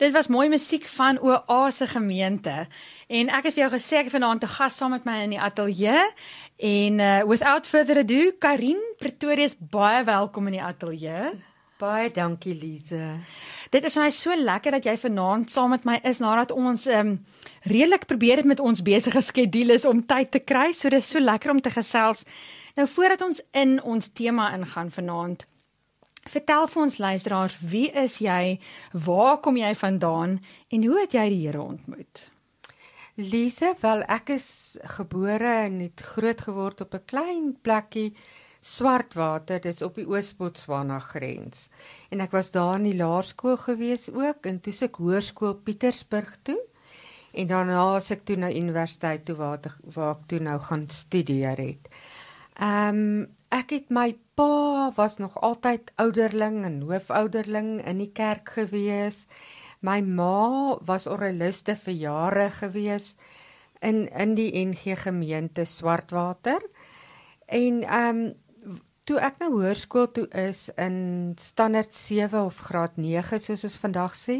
Dit was mooi musiek van Oase gemeente. En ek het vir jou gesê ek vanaand 'n gas saam met my in die ateljee en uh, without further ado, Karin Pretoria is baie welkom in die ateljee. Baie dankie Lize. Dit is my so lekker dat jy vanaand saam met my is nadat ons ehm um, redelik probeer het met ons besige skedules om tyd te kry. So dis so lekker om te gesels. Nou voordat ons in ons tema ingaan vanaand, Vertel vir ons luisteraars, wie is jy? Waar kom jy vandaan en hoe het jy die Here ontmoet? Lise, wel ek is gebore en het groot geword op 'n klein plekkie Swartwater, dis op die Oos-Botswana grens. En ek was daar in die laerskool gewees ook en toe se ek hoërskool Pietersburg toe. En daarna as ek toe na universiteit toe waar, waar ek toe nou gaan studeer het. Ehm um, ek het my pa was nog altyd ouderling en hoofouderling in die kerk gewees. My ma was oraliste vir jare gewees in in die NG gemeente Swartwater. En ehm um, toe ek nou hoërskool toe is in standaard 7 of graad 9 soos ons vandag sê,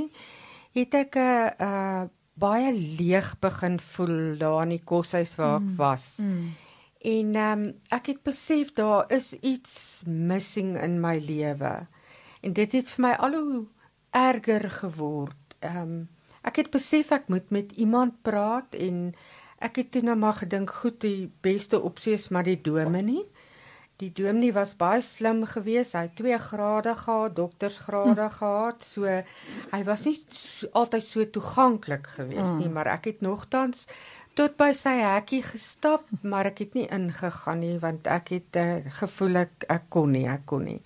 het ek 'n uh, uh, baie leeg begin voel daar in die koshuis waar ek mm. was. Mm. En ehm um, ek het besef daar is iets missing in my lewe. En dit het vir my al hoe erger geword. Ehm um, ek het besef ek moet met iemand praat en ek het toe nou maar gedink goed die beste opsie is maar die dominee. Die dominee was baie slim geweest. Hy het 2 grade gehad, doktorsgrade hm. gehad. So hy was nie so, altyd so toeganklik geweest hm. nie, maar ek het nogtans tot by sy hekkie gestap, maar ek het nie ingegaan nie want ek het uh, gevoel ek ek kon nie, ek kon nie.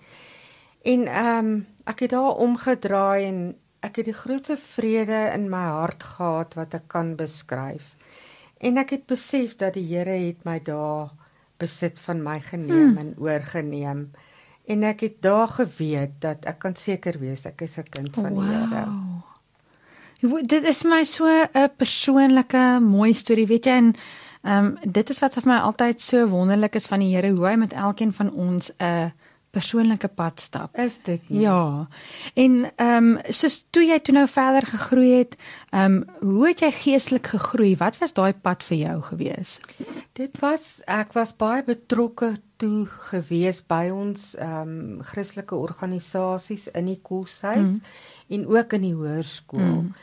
En ehm um, ek het daar omgedraai en ek het die grootste vrede in my hart gehad wat ek kan beskryf. En ek het besef dat die Here het my daar besit van my geneem hmm. en oorgeneem. En ek het daar geweet dat ek kan seker wees ek is 'n kind van die Here. Dit is my so 'n persoonlike mooi storie, weet jy en ehm um, dit is wat vir my altyd so wonderlik is van die Here hoe hy met elkeen van ons 'n persoonlike pad stap. Is dit nie? Ja. En ehm um, soos toe jy toe nou verder gegroei het, ehm um, hoe het jy geestelik gegroei? Wat was daai pad vir jou gewees? Dit was ek was baie betrokke toe gewees by ons ehm um, Christelike organisasies in die koshuis mm. En ook in die hoërskool. Mm.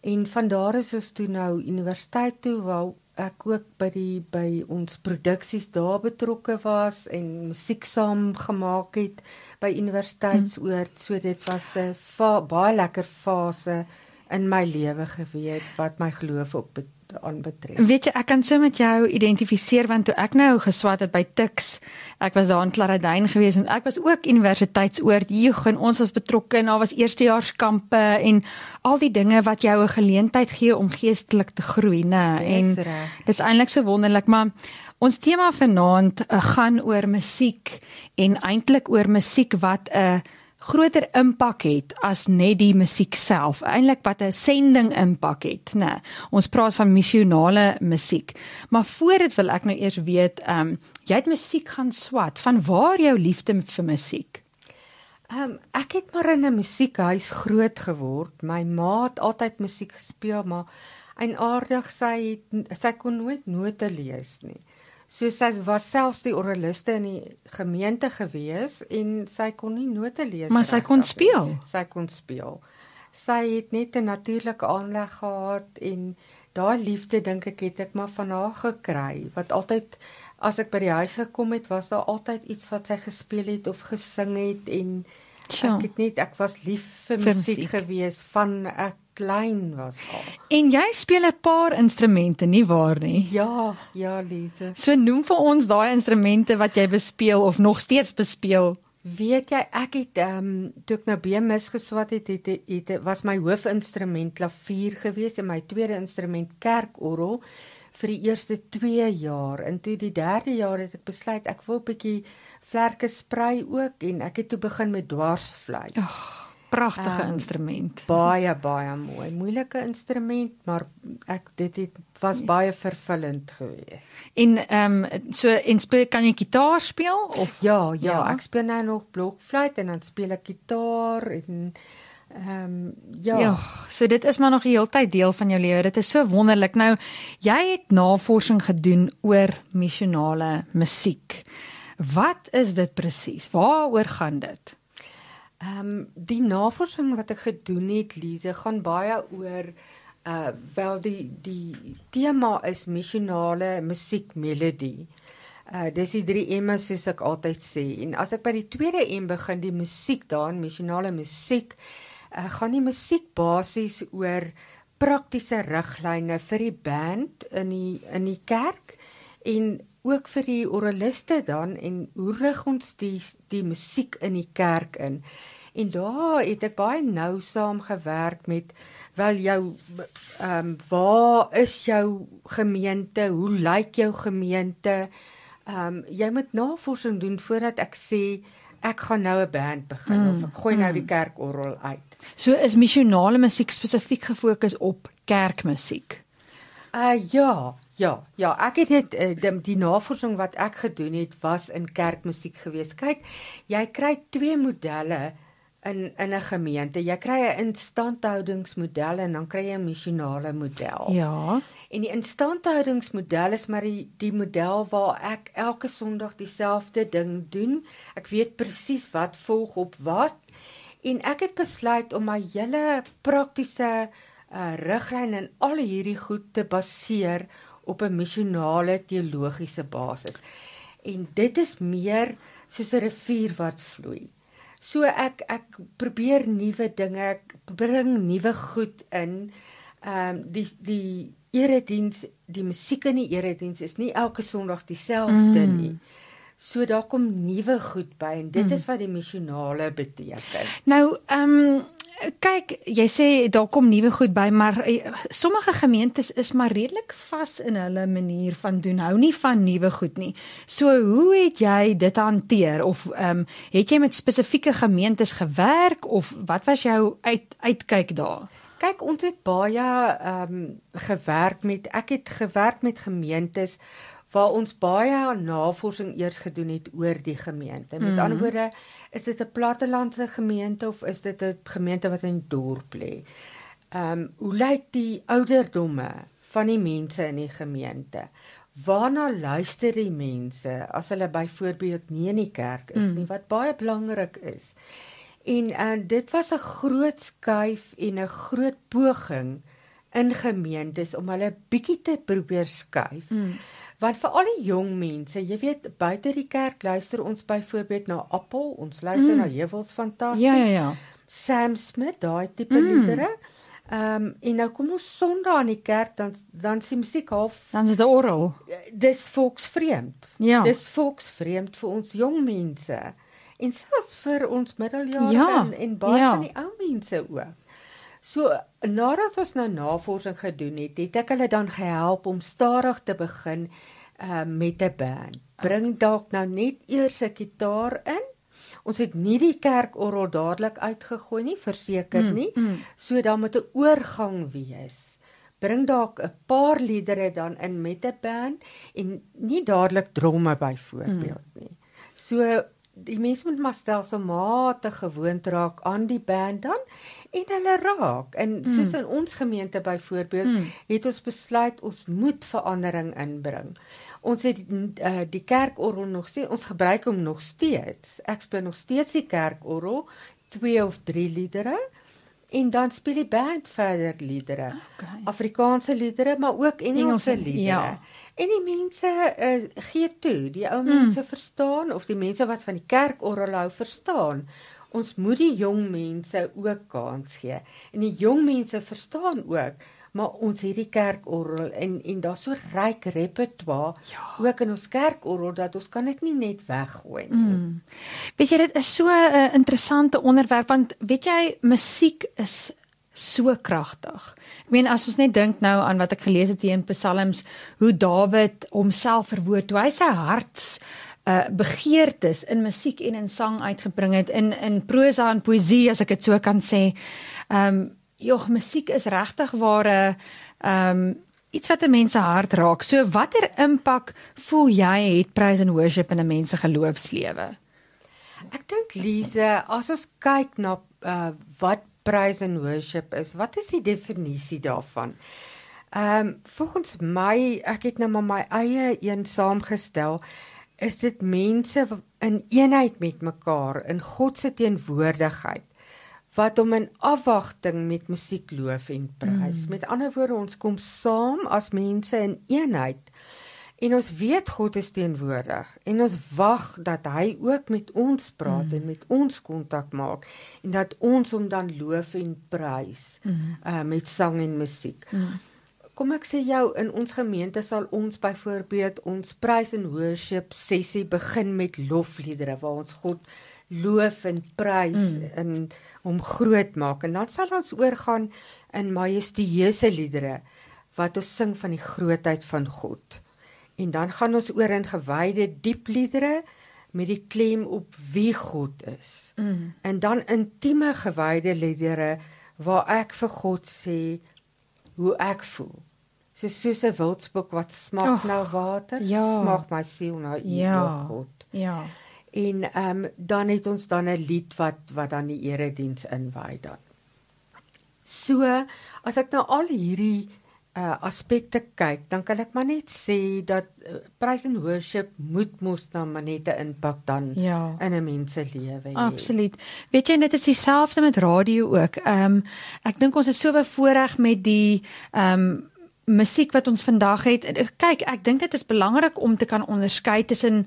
En van daar is ons toe nou universiteit toe waar ek ook by die by ons produksies daar betrokke was en musiek saam gemaak het by universiteitsoort mm. so dit was 'n baie lekker fase in my lewe gewees wat my geloof op betref aanbetref. Weet jy, ek kan so met jou identifiseer want toe ek nou geswat het by Tuks, ek was daar in Klaradyn gewees en ek was ook universiteitsoort jeug en ons was betrokke en daar was eerstejaarskampe en al die dinge wat jou 'n geleentheid gee om geestelik te groei, nê? En dis eintlik so wonderlik, maar ons tema vanaand uh, gaan oor musiek en eintlik oor musiek wat 'n uh, groter impak het as net die musiek self. Eintlik wat 'n sending impak het, né? Nee, ons praat van missionale musiek. Maar voor dit wil ek nou eers weet, ehm um, jy het musiek gaan swat. Van waar jou liefde vir musiek? Ehm um, ek het maar in 'n musiekhuis groot geword. My ma het altyd musiek gespeel, maar en aardig sy het, sy kon nooit note lees nie. So sy was selfs die oraliste in die gemeente gewees en sy kon nie note lees Maar sy kon speel. Sy kon speel. Sy het net 'n natuurlike aanleg gehad en daai liefde dink ek het ek maar van haar gekry wat altyd as ek by die huis gekom het was daar altyd iets wat sy gespeel het of gesing het en Tja. ek het net ek was lief vir, vir musiek, musiek gewees van ek klein was al. En jy speel 'n paar instrumente, nie waar nie? Ja, ja, Lise. So noem vir ons daai instrumente wat jy bespeel of nog steeds bespeel. Weet jy, ek het ehm um, toe ek nou BMS geswat het, het, het, het, was my hoofinstrument klavier gewees en my tweede instrument kerkorgel vir die eerste 2 jaar. En toe die derde jaar het ek besluit ek wil 'n bietjie vlerke sprei ook en ek het toe begin met dwarsfluit. Ag pragtige um, instrument. Baie baie mooi. Moeilike instrument, maar ek dit het was baie vervullend geweest. En ehm um, so en speel kan jy gitaar speel of ja, ja, ja, ek speel nou nog blokfluit en dan speel ek gitaar en Ehm um, ja. Ja, so dit is maar nog die hele tyd deel van jou lewe. Dit is so wonderlik. Nou, jy het navorsing gedoen oor missionale musiek. Wat is dit presies? Waaroor gaan dit? Ehm um, die navorsing wat ek gedoen het, Lize, gaan baie oor uh wel die die tema is missionale musiekmelodie. Uh dis die 3 M's soos ek altyd sê. En as ek by die tweede M begin, die musiek daar, missionale musiek, uh gaan die musiek basies oor praktiese riglyne vir die band in die in die kerk en ook vir die oraliste dan en hoe rig ons die die musiek in die kerk in. En daar het ek baie nou saam gewerk met wel jou ehm um, waar is jou gemeente? Hoe lyk jou gemeente? Ehm um, jy moet navorsing doen voordat ek sê ek gaan nou 'n band begin mm, of ek gooi nou mm. die kerkorrel uit. So is missionale musiek spesifiek gefokus op kerkmusiek. Uh ja, ja, ja, ek het dit uh, die, die navorsing wat ek gedoen het was in kerkmusiek geweest. Kyk, jy kry twee modelle in in 'n gemeente. Jy kry 'n instandhoudingsmodel en dan kry jy 'n missionale model. Ja. En die instandhoudingsmodel is maar die die model waar ek elke Sondag dieselfde ding doen. Ek weet presies wat volg op wat en ek het besluit om my hele praktiese uh, riglyn en al hierdie goed te baseer op 'n missionale teologiese basis. En dit is meer soos 'n rivier wat vloei. So ek ek probeer nuwe dinge, ek bring nuwe goed in. Ehm um, die die erediens, die musiek in die erediens is nie elke Sondag dieselfde mm. nie. So daar kom nuwe goed by en dit mm. is wat die missionale beteken. Nou ehm um, kyk, jy sê daar kom nuwe goed by, maar uh, sommige gemeentes is maar redelik vas in hulle manier van doen. Hou nie van nuwe goed nie. So hoe het jy dit hanteer of ehm um, het jy met spesifieke gemeentes gewerk of wat was jou uit uitkyk daar? Kyk, ons het baie ehm um, gewerk met ek het gewerk met gemeentes waar ons baie navorsing eers gedoen het oor die gemeente. Met mm -hmm. ander woorde, is dit 'n plattelandse gemeente of is dit 'n gemeente wat in dorp lê? Ehm, um, hoe lyk die ouderdomme van die mense in die gemeente? Waarna luister die mense as hulle byvoorbeeld nie in die kerk is mm. nie, wat baie belangrik is? En en uh, dit was 'n groot skuif en 'n groot poging in gemeentes om hulle bietjie te probeer skuif. Mm Want vir al die jong mense, jy weet, buite die kerk luister ons byvoorbeeld na Appel, ons luister mm. na Heuwels fantasties. Ja ja ja. Sam Smith, daai tipe mm. liedere. Ehm um, en nou kom ons Sondag in die kerk dan dan sien musiek half dan is dit orgel. Dis volksvreemd. Ja. Dis volksvreemd vir ons jong mense. En selfs vir ons middeljarige ja. en, en baie ja. van die ou mense ook. So nadat ons nou navorsing gedoen het, het ek hulle dan gehelp om stadig te begin uh, met 'n band. Bring dalk nou net eers 'n gitaar in. Ons het nie die kerkorgel dadelik uitgegooi nie, verseker mm, nie. Mm, mm. So dan moet 'n oorgang wees. Bring dalk 'n paar liedere dan in met 'n band en nie dadelik dromme byvoorbeeld mm. nie. So die mense moet maar stelselmatig gewoond raak aan die band dan en hulle raak. En mm. soos in ons gemeente byvoorbeeld, mm. het ons besluit ons moet verandering inbring. Ons het uh, die kerkorgel nog sê ons gebruik hom nog steeds. Ek speel nog steeds die kerkorgel, twee of drie liedere en dan speel die band verder liedere. Okay. Afrikaanse liedere, maar ook Engelse liedere. Ja. En die mense uh, gee toe, die ou mm. mense verstaan of die mense wat van die kerkorgel hou verstaan. Ons moet die jong mense ook kans gee. En die jong mense verstaan ook maar ons het die kerkorgel en en daar's so ryk repertoire ja. ook in ons kerkorgel dat ons kan dit nie net weggooi nie. Mm. Weet jy dit is so 'n uh, interessante onderwerp want weet jy musiek is so kragtig. Ek meen as ons net dink nou aan wat ek gelees het hier in Psalms hoe Dawid homself verwoord toe hy sy harts uh begeertes in musiek en in sang uitgebring het in in prosa en poësie as ek dit so kan sê. Um jog musiek is regtig ware um iets wat 'n mens se hart raak. So watter impak voel jy het praise and worship in 'n mens se geloofslewe? Ek dink Lize, as ons kyk na uh wat praise and worship is. Wat is die definisie daarvan? Ehm um, volgens my, ek het nou maar my eie een saamgestel, is dit mense in eenheid met mekaar in God se teenwoordigheid wat hom in afwagting met musiek loof en prys. Mm. Met ander woorde, ons kom saam as mense in eenheid en ons weet God is teenwoordig en ons wag dat hy ook met ons praat mm. en met ons kontak maak en dat ons hom dan loof en prys mm. uh, met sang en musiek. Mm. Kom ek sê jou in ons gemeente sal ons byvoorbeeld ons praise and worship sessie begin met lofliedere waar ons God loof en prys mm. en hom groot maak en dan sal ons oorgaan in majestueuse liedere wat ons sing van die grootheid van God. En dan gaan ons oor in gewyde diep liedere met die klem op wie God is. Mm. En dan intieme gewyde liedere waar ek vir God sê hoe ek voel. So soos 'n wildsbok wat smaak oh, na water, ja. smaak my siel na U, ja. God. Ja. En ehm um, dan het ons dan 'n lied wat wat dan die erediens inwy dan. So as ek nou al hierdie uh aspekte kyk, dan kan ek maar net sê dat uh, praise and worship moet mos dan maar net 'n impak dan ja. in 'n mens se lewe hê. Absoluut. Weet jy dit is dieselfde met radio ook. Ehm um, ek dink ons is so bevoordeel met die ehm um, musiek wat ons vandag het. Kyk, ek dink dit is belangrik om te kan onderskei tussen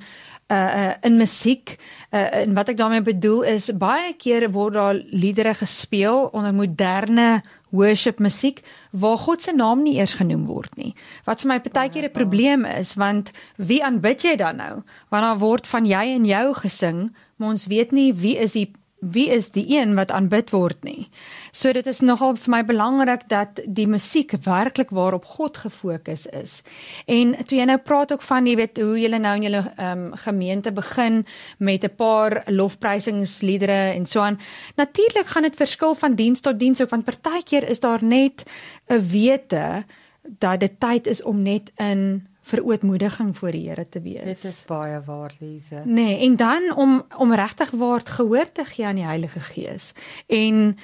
uh, uh in musiek. Uh en wat ek daarmee bedoel is baie kere word daar liedere gespeel onder moderne worship musiek waar God se naam nie eers genoem word nie. Wat vir my partykeer 'n probleem is want wie aanbid jy dan nou? Want daar word van jy en jou gesing, maar ons weet nie wie is die wie is die een wat aanbid word nie. So dit is nogal vir my belangrik dat die musiek werklik waarop God gefokus is. En toe jy nou praat ook van jy weet hoe julle nou in julle um, gemeente begin met 'n paar lofprysingsliedere en so aan. Natuurlik gaan dit verskil van diens tot diens ook want partykeer is daar net 'n wete dat dit tyd is om net in vir ootmoediging voor die Here te wees. Dit is baie waar, Lize. Nee, en dan om om regtig waar gehoor te gee aan die Heilige Gees. En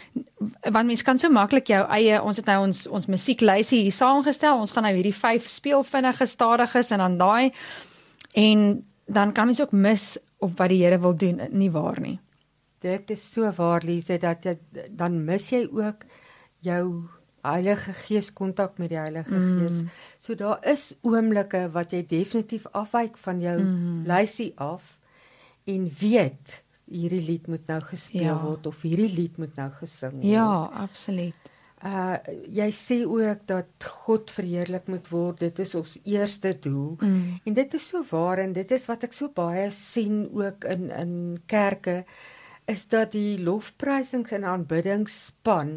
want mens kan so maklik jou eie ons het nou ons ons musieklysie hier saamgestel. Ons gaan nou hierdie vyf speel vinnige stadiges en dan daai en dan kan mens ook mis op wat die Here wil doen, nie waar nie. Dit is so waar, Lize, dat jy, dan mis jy ook jou Heilige Gees kontak met die Heilige mm. Gees. So daar is oomblikke wat jy definitief afwyk van jou mm. lysie af en weet hierdie lied moet nou gespeel ja. word of hierdie lied moet nou gesing word. Ja, absoluut. Uh jy sê ook dat God verheerlik moet word. Dit is ons eerste doel. Mm. En dit is so waar en dit is wat ek so baie sien ook in in kerke is dat die lofprysings en aanbiddingsspan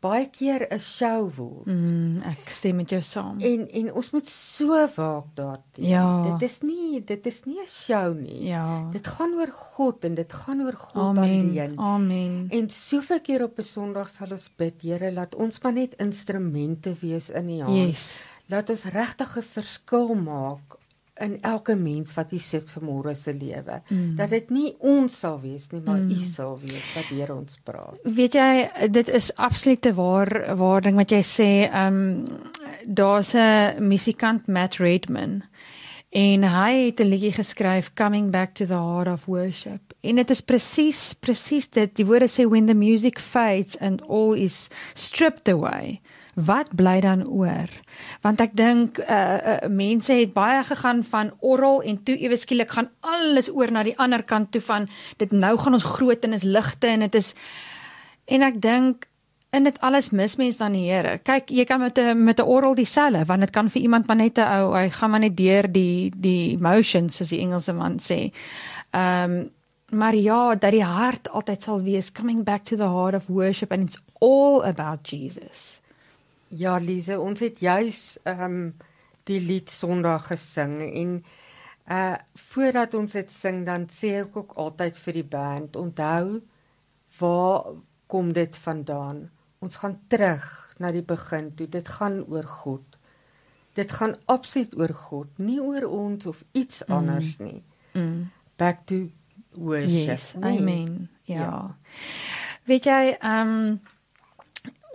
baie keer 'n show word. Mm, ek stem met jou saam. En en ons moet so waak daarteen. Ja. Dit is nie dit is nie 'n show nie. Ja. Dit gaan oor God en dit gaan oor God Amen. alleen. Amen. En soveel keer op 'n Sondag sal ons bid, Here, laat ons maar net instrumente wees in U hand. Yes. Laat ons regtig 'n verskil maak in elke mens wat hier sit vir môre se lewe. Mm. Dat dit nie ons sal wees nie, maar mm. U sal wees wat deur ons praat. Weet jy, dit is absolute waar waar ding wat jy sê, ehm um, daar's 'n musikant Matt Redman en hy het 'n liedjie geskryf Coming Back to the Heart of Worship. En dit is presies presies dit. Die woorde sê when the music fades and all is stripped away wat bly dan oor? Want ek dink uh, uh mense het baie gegaan van orrel en toe ewe skielik gaan alles oor na die ander kant toe van dit nou gaan ons groot en is ligte en dit is en ek dink in dit alles mis mens dan die Here. Kyk, jy kan met 'n met 'n orrel dieselfde want dit kan vir iemand maar net 'n ou, hy gaan maar net deur die die emotions soos die Engelse man sê. Ehm um, maar ja, dat die hart altyd sal wees coming back to the heart of worship and it's all about Jesus. Ja, Lise, ons het juis ehm um, die lied Sondag gesing en uh voordat ons dit sing dan sê ek ook altyd vir die band, onthou waar kom dit vandaan? Ons gaan terug na die begin toe. Dit gaan oor God. Dit gaan absoluut oor God, nie oor ons of iets mm. anders nie. Mm. Back to worship. Yes, nee. Amen. Ja. ja. Weet jy, ehm um,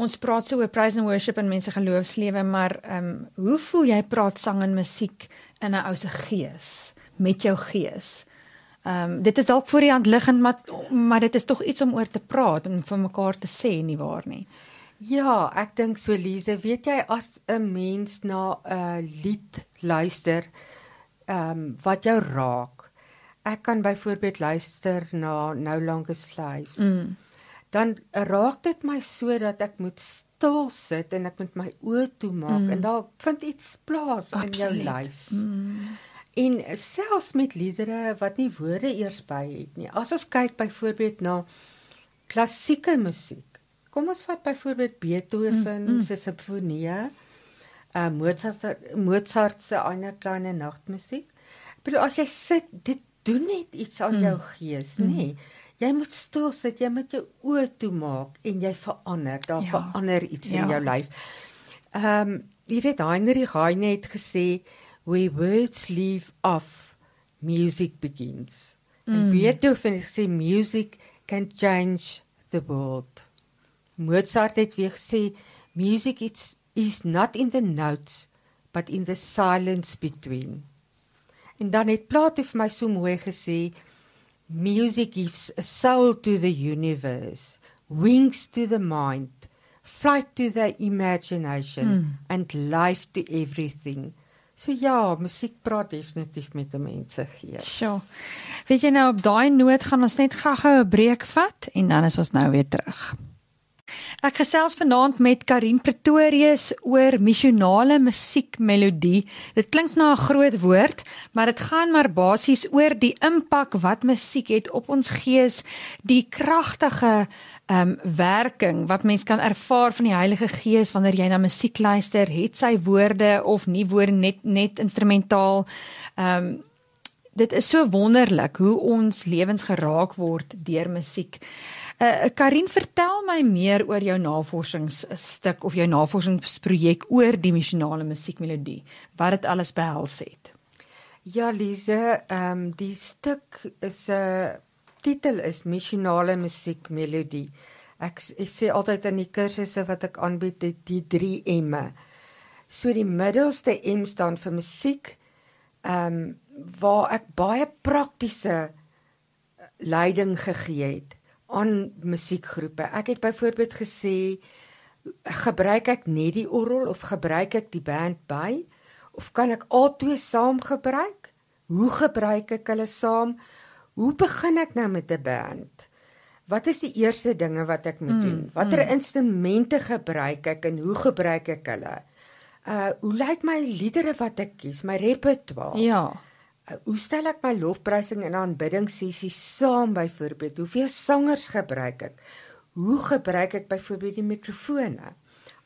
ons praat so oor praise and worship en mense geloofslewe, maar ehm um, hoe voel jy praat sang en musiek in 'n ou se gees, met jou gees? Ehm um, dit is dalk voor die hand liggend, maar maar dit is tog iets om oor te praat en vir mekaar te sê nie waar nie. Ja, ek dink so Lize, weet jy as 'n mens na 'n lied luister, ehm um, wat jou raak. Ek kan byvoorbeeld luister na No Longer Slaves. Mm. Dan raak dit my so dat ek moet stil sit en ek moet my oë toemaak mm. en daar vind iets plaas Absoluut. in jou lyf. Mm. En selfs met liedere wat nie woorde eers by het nie. As ons kyk byvoorbeeld na klassieke musiek Kom ons vat byvoorbeeld Beethoven mm, mm. se simfonieë, uh Mozart Mozart se ander kleine nagtmusiek. Maar as jy sit, dit doen net iets aan mm. jou gees, mm. Jy moet stil sit, jy moet jou oë toemaak en jy verander. Daar ja. verander iets ja. in jou lyf. Ehm um, jy weet Heinrich Heine het gesê we words leave off music begins. Mm. En Beethoven sê music can change the world. Mozart het weer gesê music is is not in the notes but in the silence between. En dan het Plato vir my so mooi gesê music gives a soul to the universe, wings to the mind, flight to the imagination mm. and life to everything. So ja, musiek praat definitief met 'n mens se gees. Sjoe. Weet jy nou op daai noot gaan ons net gou-gou 'n breek vat en dan is ons nou weer terug. Ek gesels vanaand met Karin Pretorius oor missionale musiekmelodie. Dit klink na 'n groot woord, maar dit gaan maar basies oor die impak wat musiek het op ons gees, die kragtige ehm um, werking wat mens kan ervaar van die Heilige Gees wanneer jy na musiek luister, het sy woorde of nie woorde net net instrumentaal. Ehm um, dit is so wonderlik hoe ons lewens geraak word deur musiek. Uh, Karin, vertel my meer oor jou navorsingsstuk of jou navorsingsprojek oor die missionale musiekmelodie. Wat dit alles behels het. Ja, Lise, ehm um, die stuk is 'n uh, titel is missionale musiekmelodie. Ek, ek sê altyd in die kursusse wat ek aanbied, die, die 3 M'e. So die middelste M staan vir musiek. Ehm um, waar ek baie praktiese leiding gegee het aan musiekgroepe. Ek het byvoorbeeld gesê gebruik ek net die orgel of gebruik ek die band by of kan ek albei saam gebruik? Hoe gebruik ek hulle saam? Hoe begin ek nou met 'n band? Wat is die eerste dinge wat ek moet mm, doen? Watter mm. instrumente gebruik ek en hoe gebruik ek hulle? Uh hoe lyk my liedere wat ek kies, my repertoire? Ja. Hoe stel ek my lofprysing en aanbidding sessies saam byvoorbeeld? Hoeveel sangers gebruik ek? Hoe gebruik ek byvoorbeeld die mikrofone?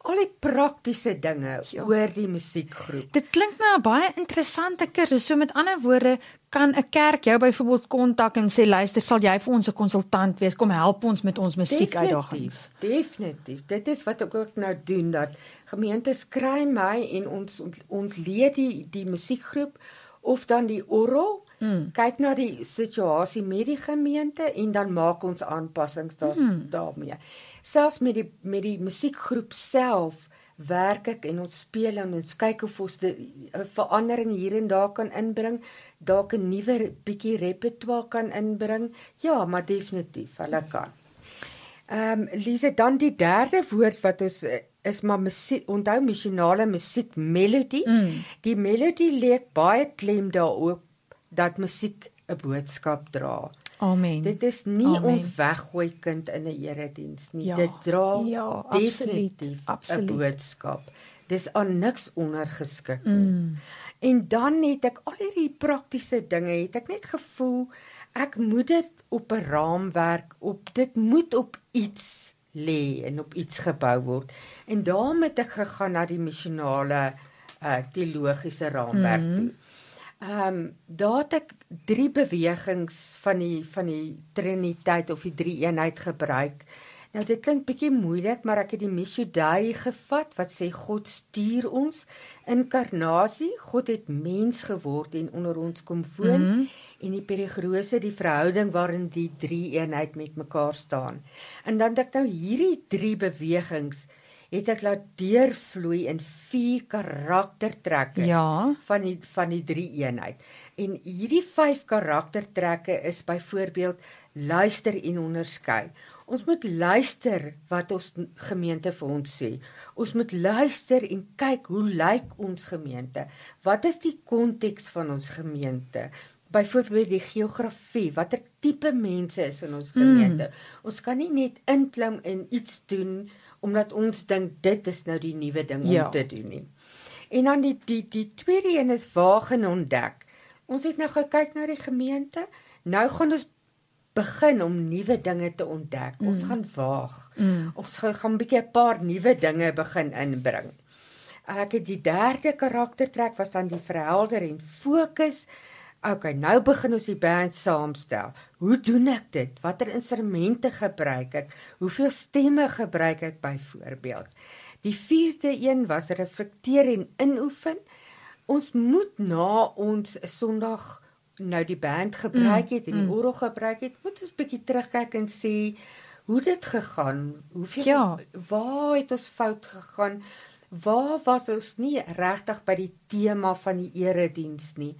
Al die praktiese dinge ja. oor die musiekgroep. Dit klink nou 'n baie interessante kursus. So met ander woorde, kan 'n kerk jou byvoorbeeld kontak en sê luister, sal jy vir ons 'n konsultant wees? Kom help ons met ons musiekuitdagings. Definitief. Dit is wat ek ook nou doen dat gemeentes kry my en ons ontleed die die musiekgroep of dan die orrel mm. kyk na die situasie met die gemeente en dan maak ons aanpassings daar mm. daarmee. Selfs met die met die musiekgroep self werk ek en ons speel en ons kyk of ons 'n verandering hier en daar kan inbring, dalk 'n nuwe bietjie repertoire kan inbring. Ja, maar definitief, hulle kan. Ehm um, Lise, dan die derde woord wat ons eh, is maar musiek onthou missionale musiek melodie mm. die melodie lê baie klem daarop dat musiek 'n boodskap dra amen dit is nie amen. ons weggooi kind in 'n erediens nie ja. dit dra ja, definitief 'n boodskap dis aan niks ondergeskik mm. en dan het ek al hierdie praktiese dinge het ek net gevoel ek moet dit op 'n raamwerk op dit moet op iets lê en op iets gebou word. En daarmee het ek gegaan na die missionale uh teologiese raamwerk mm -hmm. toe. Ehm um, daar het ek drie bewegings van die van die Triniteit of die drie eenheid gebruik. Nou dit klink bietjie moeilik, maar ek het die Messiah gevat wat sê God stuur ons inkarnasie. God het mens geword en onder ons kom woon mm -hmm. en die perigrose die verhouding waarin die drie eenheid met mekaar staan. En dan dat nou hierdie drie bewegings het ek laat deurvloei in vier karaktertrekke Ja. van die van die drie eenheid. En hierdie vyf karaktertrekke is byvoorbeeld luister en onderskei. Ons moet luister wat ons gemeente vir ons sê. Ons moet luister en kyk hoe lyk ons gemeente? Wat is die konteks van ons gemeente? Byvoorbeeld die geografie, watter tipe mense is in ons gemeente? Mm. Ons kan nie net inklim en iets doen omdat ons dink dit is nou die nuwe ding Ja. om te doen nie. En dan die die die tweede een is waag en ontdek. Ons het nou gekyk na die gemeente. Nou gaan ons begin om nuwe dinge te ontdek. Mm. Ons gaan waag. Mm. Ons gaan gaan 'n bietjie 'n paar nuwe dinge begin inbring. Ek het die derde karaktertrek was dan die verhelder en fokus. Okay, nou begin ons die band saamstel. Hoe doen ek dit? Watter instrumente gebruik ek? Hoeveel stemme gebruik ek byvoorbeeld? Die vierde een was reflekteer en inoefen. Ons moet na ons Sondag nou die band gebruik het en die orgel gebruik het, moet ons bietjie terugkyk en sê hoe dit gegaan. Hoeveel Ja. waar het ons fout gegaan? Waar was ons nie regtig by die tema van die erediens nie?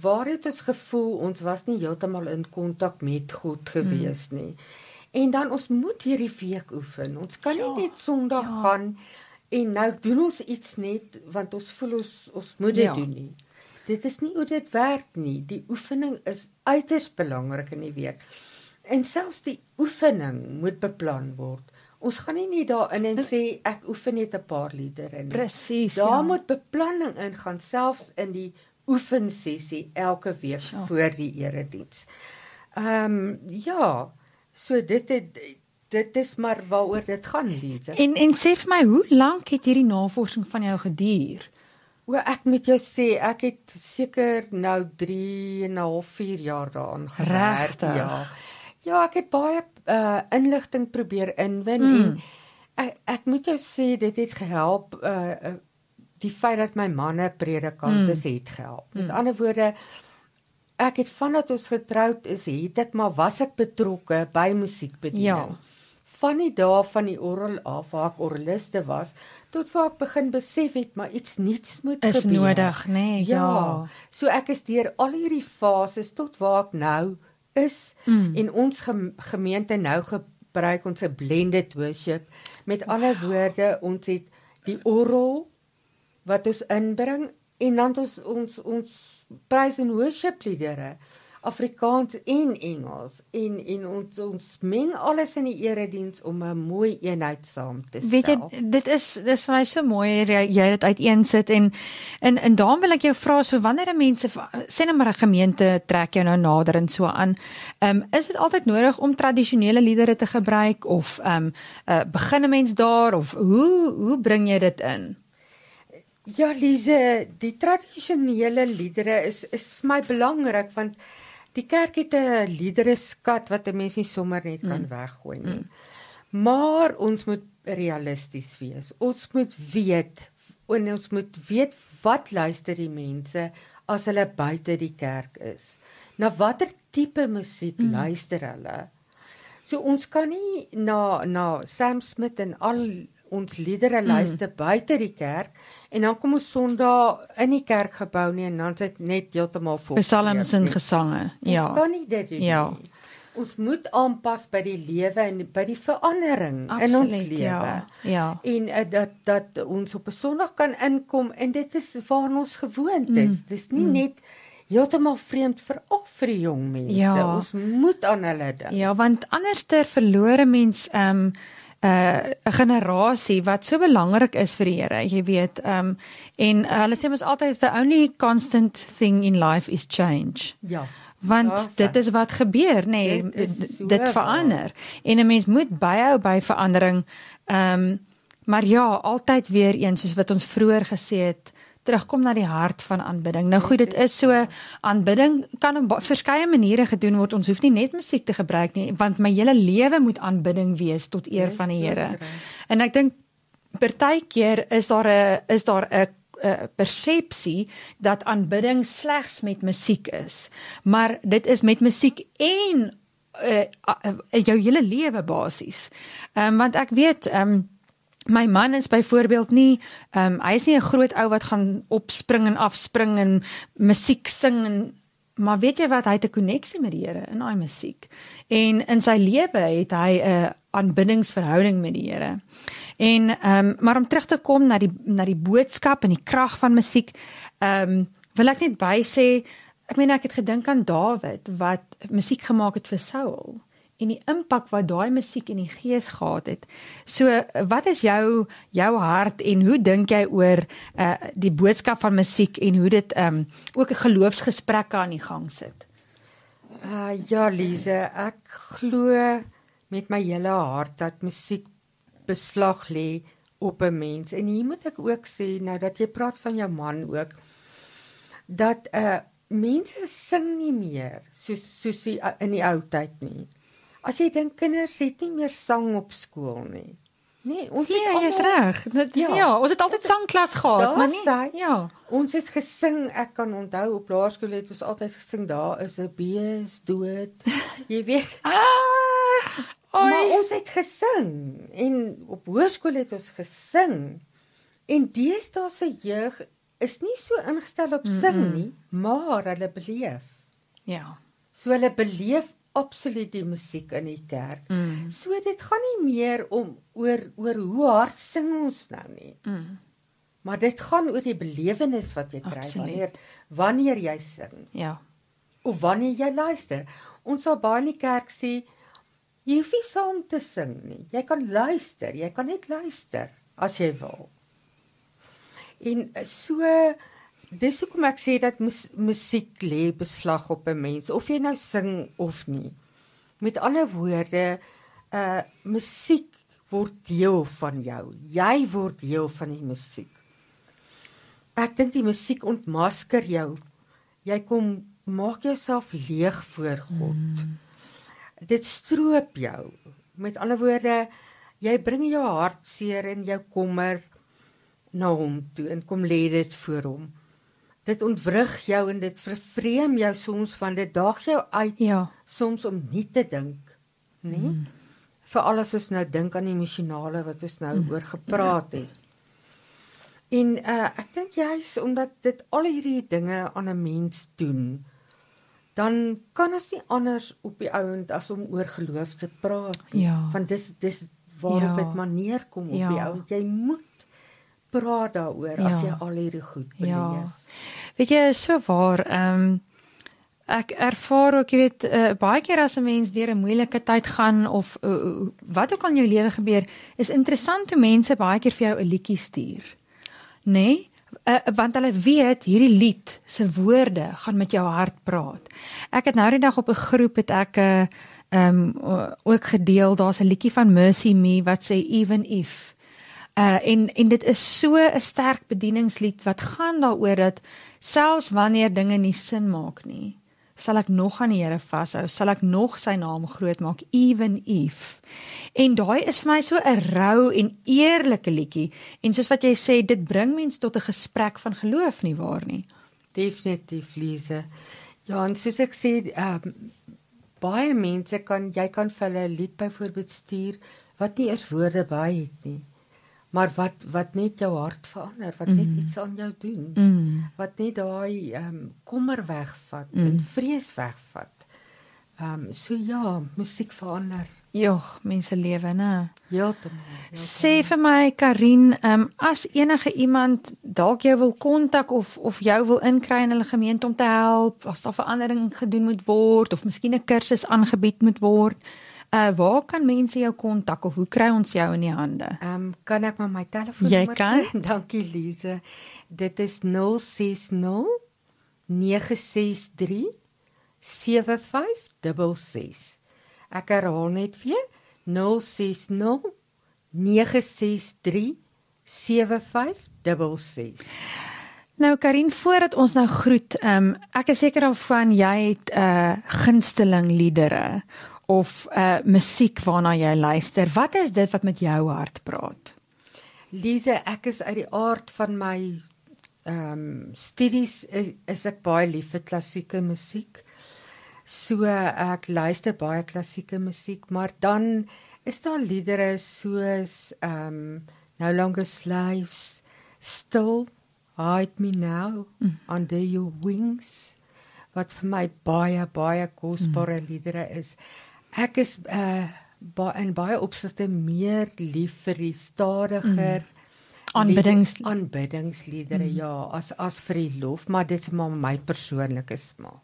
Waar het ons gevoel ons was nie heeltemal in kontak met God gewees nie? En dan ons moet hierdie week oefen. Ons kan Ja, nie net Sondag ja. gaan en nou doen ons iets net want ons voel ons ons moet dit Ja. doen nie. Dit is nie hoe dit werk nie. Die oefening is uiters belangrik in die week. En selfs die oefening moet beplan word. Ons gaan nie net daarin en sê ek oefen net 'n paar liedere nie. Presies. Daar ja. moet beplanning ingaan selfs in die oefensessie elke week Ja. voor die erediens. Ehm um, ja, so dit het dit is maar waaroor dit gaan, Lize. En en sê vir my, hoe lank het hierdie navorsing van jou geduur? O, ek moet jou sê, ek het seker nou 3 en 'n half 4 jaar daaraan gewerk. Ja. Ja, ek het baie uh inligting probeer inwin Mm. en ek ek moet jou sê dit het gehelp uh die feit dat my manne predikant Mm. is het gehelp. Met ander woorde ek het vandat ons getroud is, het ek maar was ek betrokke by musiekbediening. Ja. Van die dae van die orgel af waar ek orgeliste was, tot waar ek begin besef het maar iets nuuts moet Is gebeur. nodig, nê? Nee, Ja. ja. So ek is deur al hierdie fases tot waar ek nou is Mm. en ons gem gemeente nou gebruik ons 'n blended worship. Met ander woorde, ons het die orgel wat ons inbring en dan ons ons ons praise and worship liedere Afrikaans en Engels en en ons ons meng alles in die erediens om 'n mooi eenheid saam te stel. Weet jy, dit is dis vir my so mooi jy, dit uiteensit en en en daarom wil ek jou vra so wanneer 'n mense sê net maar 'n gemeente trek jou nou nader en so aan. Um, is dit altyd nodig om tradisionele liedere te gebruik of ehm um, uh, begin 'n mens daar of hoe hoe bring jy dit in? Ja, Lize, die tradisionele liedere is is vir my belangrik want die kerk het 'n liedere skat wat 'n mens nie sommer net kan mm. weggooi nie. Mm. Maar ons moet realisties wees. Ons moet weet en ons moet weet wat luister die mense as hulle buite die kerk is. Na watter tipe musiek mm. luister hulle? So ons kan nie na na Sam Smith en al ons liedere luister mm. buite die kerk en dan kom ons Sondag in die kerkgebou nie en dan is dit net heeltemal vol. Psalms en gesange. Ons Ja. kan nie dit doen Ja. nie. Ons moet aanpas by die lewe en by die verandering in ons Absoluut, lewe. Ja. Ja. En uh, dat dat ons op 'n Sondag kan inkom en dit is waar ons gewoond is. Mm. Dis nie mm. net heeltemal vreemd vir al vir die jong mense. Ja. Ons moet aan hulle dink. Ja, want anders ter verlore mens ehm um, 'n uh, generasie wat so belangrik is vir die Here, jy weet, ehm um, en uh, hulle sê mos altyd the only constant thing in life is change. ja. Want Daar's dit hy. is wat gebeur, nê, nee, Dit so dit verander. En 'n mens moet byhou by verandering. Ehm um, maar ja, altyd weer eens soos wat ons vroeër gesê het, terugkom na die hart van aanbidding. Nou goed, dit is so aanbidding kan op verskeie maniere gedoen word. Ons hoef nie net musiek te gebruik nie, want my hele lewe moet aanbidding wees tot eer van die Here. En ek dink partykeer is daar 'n is daar 'n 'n persepsie dat aanbidding slegs met musiek is. Maar dit is met musiek en uh, uh, jou hele lewe basies. Ehm um, want ek weet ehm um, My man is byvoorbeeld nie ehm um, hy is nie 'n groot ou wat gaan opspring en afspring en musiek sing en maar weet jy wat hy het 'n koneksie met die Here in daai musiek. En in sy lewe het hy 'n aanbiddingsverhouding met die Here. En ehm um, maar om terug te kom na die na die boodskap en die krag van musiek, ehm um, wil ek net by sê ek meen ek het gedink aan Dawid wat musiek gemaak het vir Saul en die impak wat daai musiek in die gees gehad het. So wat is jou jou hart en hoe dink jy oor uh die boodskap van musiek en hoe dit um ook 'n geloofsgesprekke aan die gang sit? Uh ja, Lize, ek glo met my hele hart dat musiek beslag lê op 'n mens. En hier moet ek ook sê nou dat jy praat van jou man ook dat uh mense sing nie meer soos soos in die ou tyd nie. As jy dink kinders het nie meer sang op skool nie. Nee, ons ja, jy is reg. Ja. ja, ons het altyd sangklas gehad, maar nie. Sy, ja. Ons het gesing, ek kan onthou op laerskool het ons altyd gesing daar is 'n bees dood. jy weet. ah, maar ons het gesing en op hoërskool het ons gesing. En deesdae se jeug is nie so ingestel op sing nie, mm -mm. maar hulle beleef. Ja. So hulle beleef absoluut die musiek in die kerk. Mm. So dit gaan nie meer om oor oor hoe hard sing ons nou nie. Mm. Maar dit gaan oor die belewenis wat jy kry wanneer wanneer jy sing. Ja. Of wanneer jy luister. Ons sal baie in die kerk sê jy hoef nie saam te sing nie. Jy kan luister, jy kan net luister as jy wil. En so Dis hoekom ek sê dat mus, musiek lê beslag op 'n mens of jy nou sing of nie. Met ander woorde, uh musiek word deel van jou. Jy word deel van die musiek. Ek dink die musiek ontmasker jou. Jy kom maak jouself leeg voor God. Mm. Dit stroop jou. Met ander woorde, jy bring jou hartseer en jou kommer na hom toe en kom lê dit voor hom dit ontwrig jou en dit vervreem jou soms van dit daag jou uit ja soms om nie te dink nê mm. vir alles is nou dink aan die emosionale wat ons nou mm. oor gepraat het en uh, ek dink jy's omdat dit al hierdie dinge aan 'n mens doen dan kan ons nie anders op die ouend as om oor geloof te praat ja want dis dis waarop dit ja. manier kom op ja. die ouend jy moet praat daaroor ja. as jy al hierdie goed beleef ja. Weet jy, so waar, ehm um, ek ervaar ook, jy weet, uh, baie keer as 'n mens deur 'n moeilike tyd gaan of uh, wat ook al in jou lewe gebeur, is interessant hoe mense baie keer vir jou 'n liedjie stuur. Nê? Nee? Uh, want hulle weet hierdie lied se woorde gaan met jou hart praat. Ek het nou die dag op 'n groep het ek 'n uh, ehm um, ook gedeel, daar's 'n liedjie van Mercy Me wat sê even if Uh en en dit is so 'n sterk bedieningslied wat gaan daaroor dat selfs wanneer dinge nie sin maak nie, sal ek nog aan die Here vashou, sal ek nog sy naam groot maak even if. En daai is vir my so 'n rou en eerlike liedjie en soos wat jy sê, dit bring mense tot 'n gesprek van geloof nie waar nie. Definitief Lise. Ja, en soos ek sê, um, baie mense kan jy kan vir hulle 'n lied byvoorbeeld stuur wat nie eers woorde by het nie maar wat wat net jou hart verander, wat mm. net iets aan jou doen. Mm. Wat net daai ehm um, kommer wegvat mm. en vrees wegvat. Ehm um, so ja, musiek verander. Ja, mense lewe, né? Heeltemal. Sê vir my Karin, ehm um, as enige iemand dalk jou wil kontak of of jou wil inkry in hulle gemeente om te help, as daar verandering gedoen moet word of miskien 'n kursus aangebied moet word, Uh waar kan mense jou kontak of hoe kry ons jou in die hande? Ehm um, kan ek maar my telefoonnommer? Jy kan. Dankie Lize. Dit is 060 963 7566. Ek herhaal net weer 060 963 7566. Nou Karin, voordat ons nou groet, ehm um, ek is seker daarvan jy het 'n uh, gunsteling liedere of uh musiek waarna jy luister. Wat is dit wat met jou hart praat? Lise, ek is uit die aard van my ehm um, studies is, is ek baie lief vir klassieke musiek. So ek luister baie klassieke musiek, maar dan is daar liedere soos ehm um, No longer slaves, still hide me now mm. under your wings. Wat vir my baie baie kosbare mm. liedere is. Ek is uh ba in baie opsigte meer lief vir die stadiger mm. aanbiddings aanbiddingsliedere mm. ja as as vir die lof, maar dit is maar my persoonlike smaak.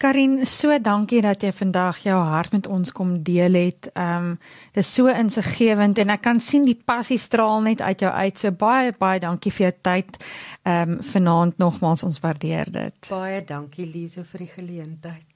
Karin, so dankie dat jy vandag jou hart met ons kom deel het. Ehm um, dis so insiggewend en ek kan sien die passie straal net uit jou uit. So baie baie dankie vir jou tyd. Ehm um, vanaand nogmaals ons waardeer dit. Baie dankie Lize vir die geleentheid.